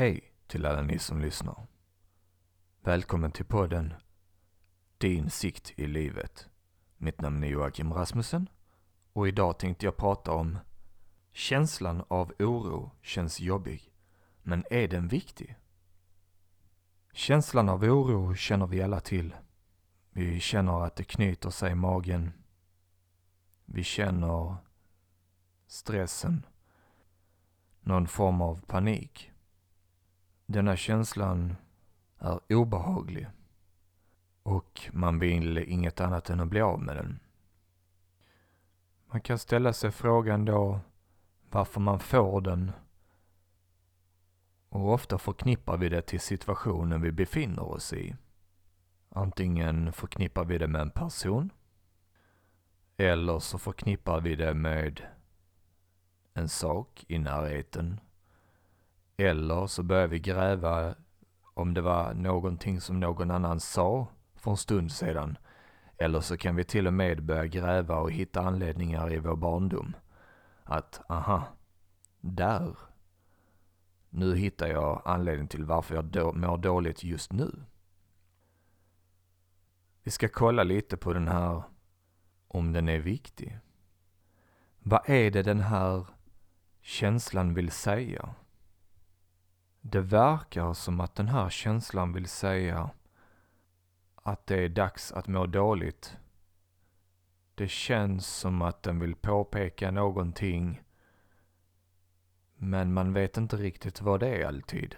Hej till alla ni som lyssnar. Välkommen till podden Din sikt i livet. Mitt namn är Joakim Rasmussen och idag tänkte jag prata om Känslan av oro känns jobbig, men är den viktig? Känslan av oro känner vi alla till. Vi känner att det knyter sig i magen. Vi känner stressen, någon form av panik. Denna känslan är obehaglig och man vill inget annat än att bli av med den. Man kan ställa sig frågan då varför man får den och ofta förknippar vi det till situationen vi befinner oss i. Antingen förknippar vi det med en person eller så förknippar vi det med en sak i närheten. Eller så börjar vi gräva om det var någonting som någon annan sa för en stund sedan. Eller så kan vi till och med börja gräva och hitta anledningar i vår barndom. Att, aha, där. Nu hittar jag anledning till varför jag då, mår dåligt just nu. Vi ska kolla lite på den här, om den är viktig. Vad är det den här känslan vill säga? Det verkar som att den här känslan vill säga att det är dags att må dåligt. Det känns som att den vill påpeka någonting men man vet inte riktigt vad det är alltid.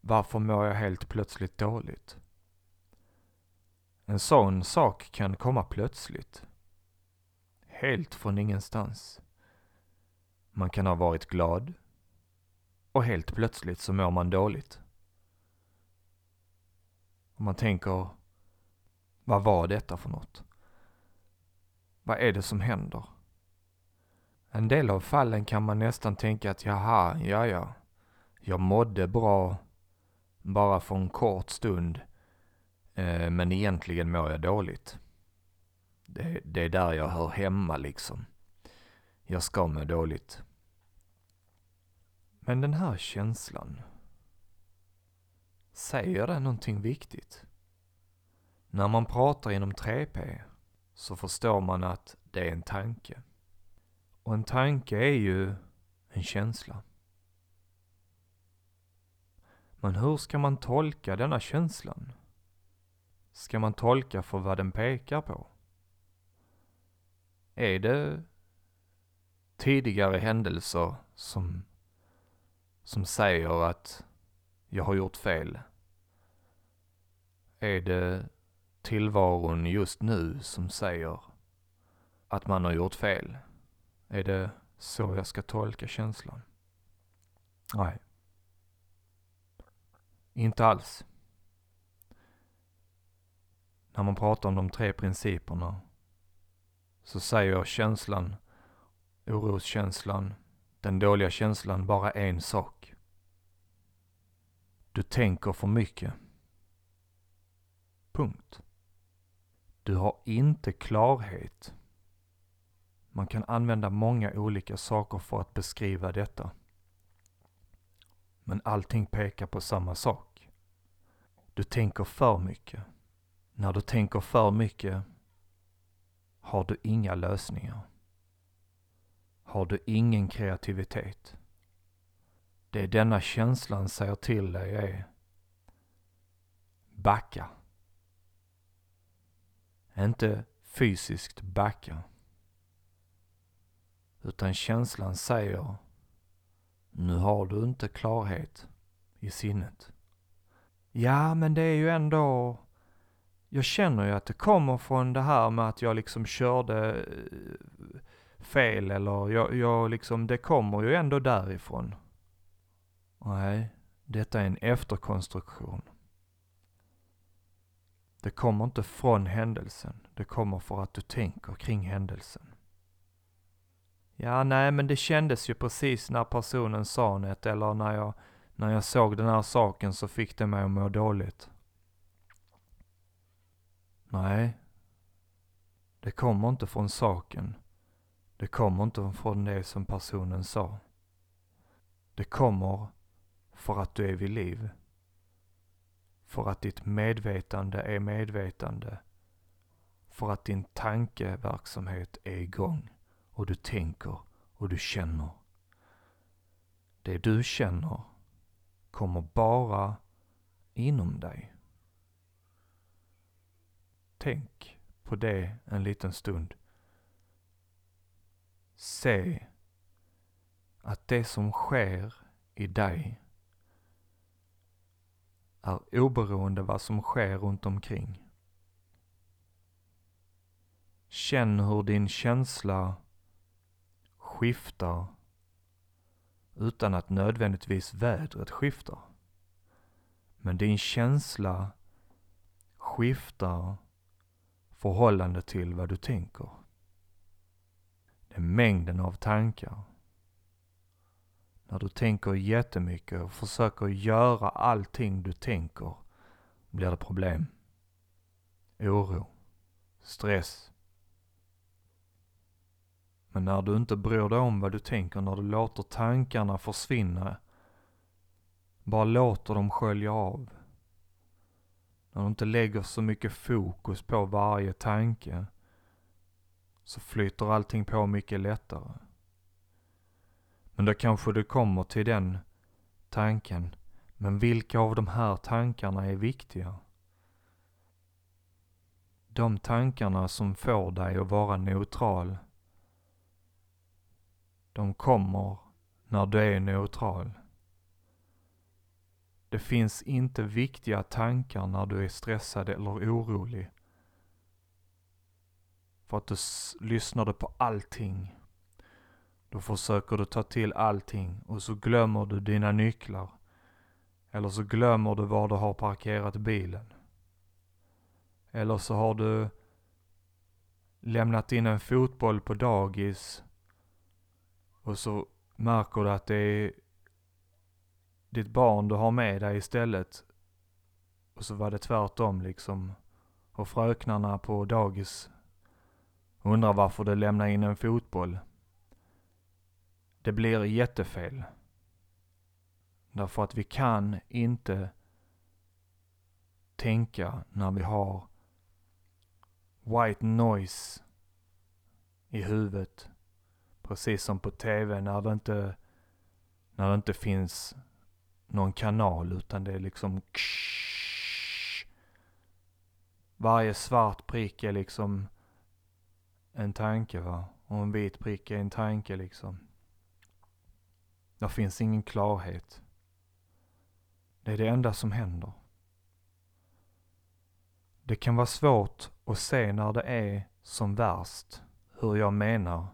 Varför mår jag helt plötsligt dåligt? En sån sak kan komma plötsligt. Helt från ingenstans. Man kan ha varit glad och helt plötsligt så mår man dåligt. Och man tänker, vad var detta för något? Vad är det som händer? En del av fallen kan man nästan tänka att jaha, ja ja, jag mådde bra bara för en kort stund, eh, men egentligen mår jag dåligt. Det, det är där jag hör hemma liksom. Jag ska må dåligt. Men den här känslan, säger den någonting viktigt? När man pratar inom 3P så förstår man att det är en tanke. Och en tanke är ju en känsla. Men hur ska man tolka denna känslan? Ska man tolka för vad den pekar på? Är det tidigare händelser som, som säger att jag har gjort fel? Är det tillvaron just nu som säger att man har gjort fel? Är det så jag ska tolka känslan? Nej. Inte alls. När man pratar om de tre principerna så säger känslan, oroskänslan, den dåliga känslan bara en sak. Du tänker för mycket. Punkt. Du har inte klarhet man kan använda många olika saker för att beskriva detta. Men allting pekar på samma sak. Du tänker för mycket. När du tänker för mycket har du inga lösningar. Har du ingen kreativitet. Det denna känslan säger till dig är backa. Inte fysiskt backa. Utan känslan säger, nu har du inte klarhet i sinnet. Ja, men det är ju ändå, jag känner ju att det kommer från det här med att jag liksom körde eh, fel eller jag, jag liksom, det kommer ju ändå därifrån. Nej, detta är en efterkonstruktion. Det kommer inte från händelsen, det kommer för att du tänker kring händelsen. Ja, nej, men det kändes ju precis när personen sa något eller när jag, när jag såg den här saken så fick det mig att må dåligt. Nej, det kommer inte från saken. Det kommer inte från det som personen sa. Det kommer för att du är vid liv. För att ditt medvetande är medvetande. För att din tankeverksamhet är igång och du tänker och du känner. Det du känner kommer bara inom dig. Tänk på det en liten stund. Se att det som sker i dig är oberoende vad som sker runt omkring. Känn hur din känsla skiftar utan att nödvändigtvis vädret skiftar. Men din känsla skiftar förhållande till vad du tänker. Det är mängden av tankar. När du tänker jättemycket och försöker göra allting du tänker blir det problem. Oro. Stress. Men när du inte bryr dig om vad du tänker, när du låter tankarna försvinna, bara låter dem skölja av. När du inte lägger så mycket fokus på varje tanke, så flyter allting på mycket lättare. Men då kanske du kommer till den tanken, men vilka av de här tankarna är viktiga? De tankarna som får dig att vara neutral de kommer när du är neutral. Det finns inte viktiga tankar när du är stressad eller orolig. För att du lyssnar på allting. Då försöker du ta till allting och så glömmer du dina nycklar. Eller så glömmer du var du har parkerat bilen. Eller så har du lämnat in en fotboll på dagis och så märker du att det är ditt barn du har med dig istället. Och så var det tvärtom liksom. Och fröknarna på dagis undrar varför du lämnar in en fotboll. Det blir jättefel. Därför att vi kan inte tänka när vi har white noise i huvudet Precis som på TV när det inte, när det inte finns någon kanal utan det är liksom ksh. Varje svart prick är liksom en tanke va. Och en vit prick är en tanke liksom. Det finns ingen klarhet. Det är det enda som händer. Det kan vara svårt att se när det är som värst, hur jag menar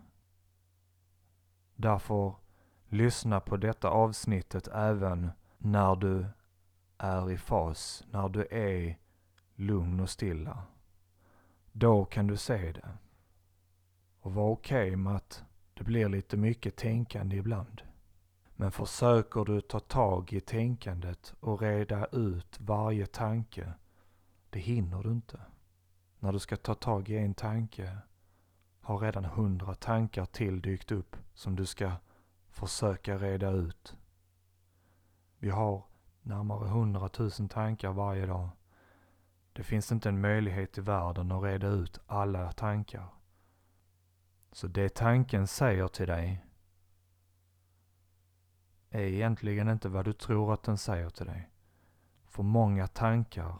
Därför lyssna på detta avsnittet även när du är i fas, när du är lugn och stilla. Då kan du se det. Och var okej okay med att det blir lite mycket tänkande ibland. Men försöker du ta tag i tänkandet och reda ut varje tanke, det hinner du inte. När du ska ta tag i en tanke har redan hundra tankar till dykt upp som du ska försöka reda ut. Vi har närmare hundratusen tankar varje dag. Det finns inte en möjlighet i världen att reda ut alla tankar. Så det tanken säger till dig är egentligen inte vad du tror att den säger till dig. För många tankar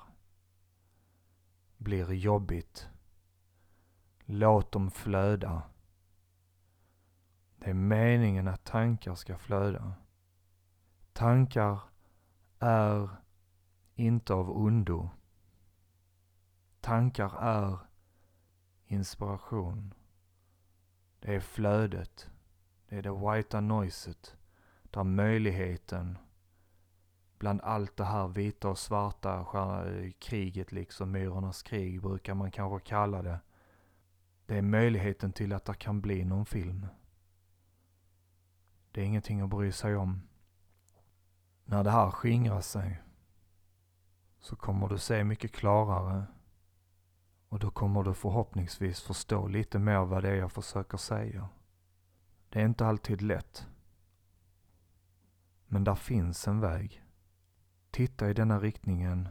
blir jobbigt Låt dem flöda. Det är meningen att tankar ska flöda. Tankar är inte av ondo. Tankar är inspiration. Det är flödet. Det är det whitea noiset. Där möjligheten bland allt det här vita och svarta eh, kriget liksom, myrornas krig brukar man kanske kalla det. Det är möjligheten till att det kan bli någon film. Det är ingenting att bry sig om. När det här skingrar sig så kommer du se mycket klarare och då kommer du förhoppningsvis förstå lite mer vad det är jag försöker säga. Det är inte alltid lätt. Men där finns en väg. titta i denna riktningen,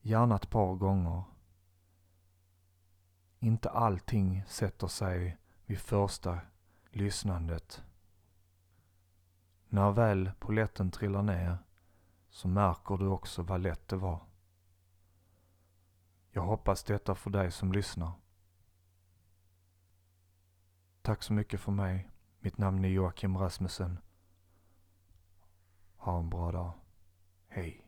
gärna ett par gånger. Inte allting sätter sig vid första lyssnandet. När väl poletten trillar ner så märker du också vad lätt det var. Jag hoppas detta för dig som lyssnar. Tack så mycket för mig. Mitt namn är Joakim Rasmussen. Ha en bra dag. Hej.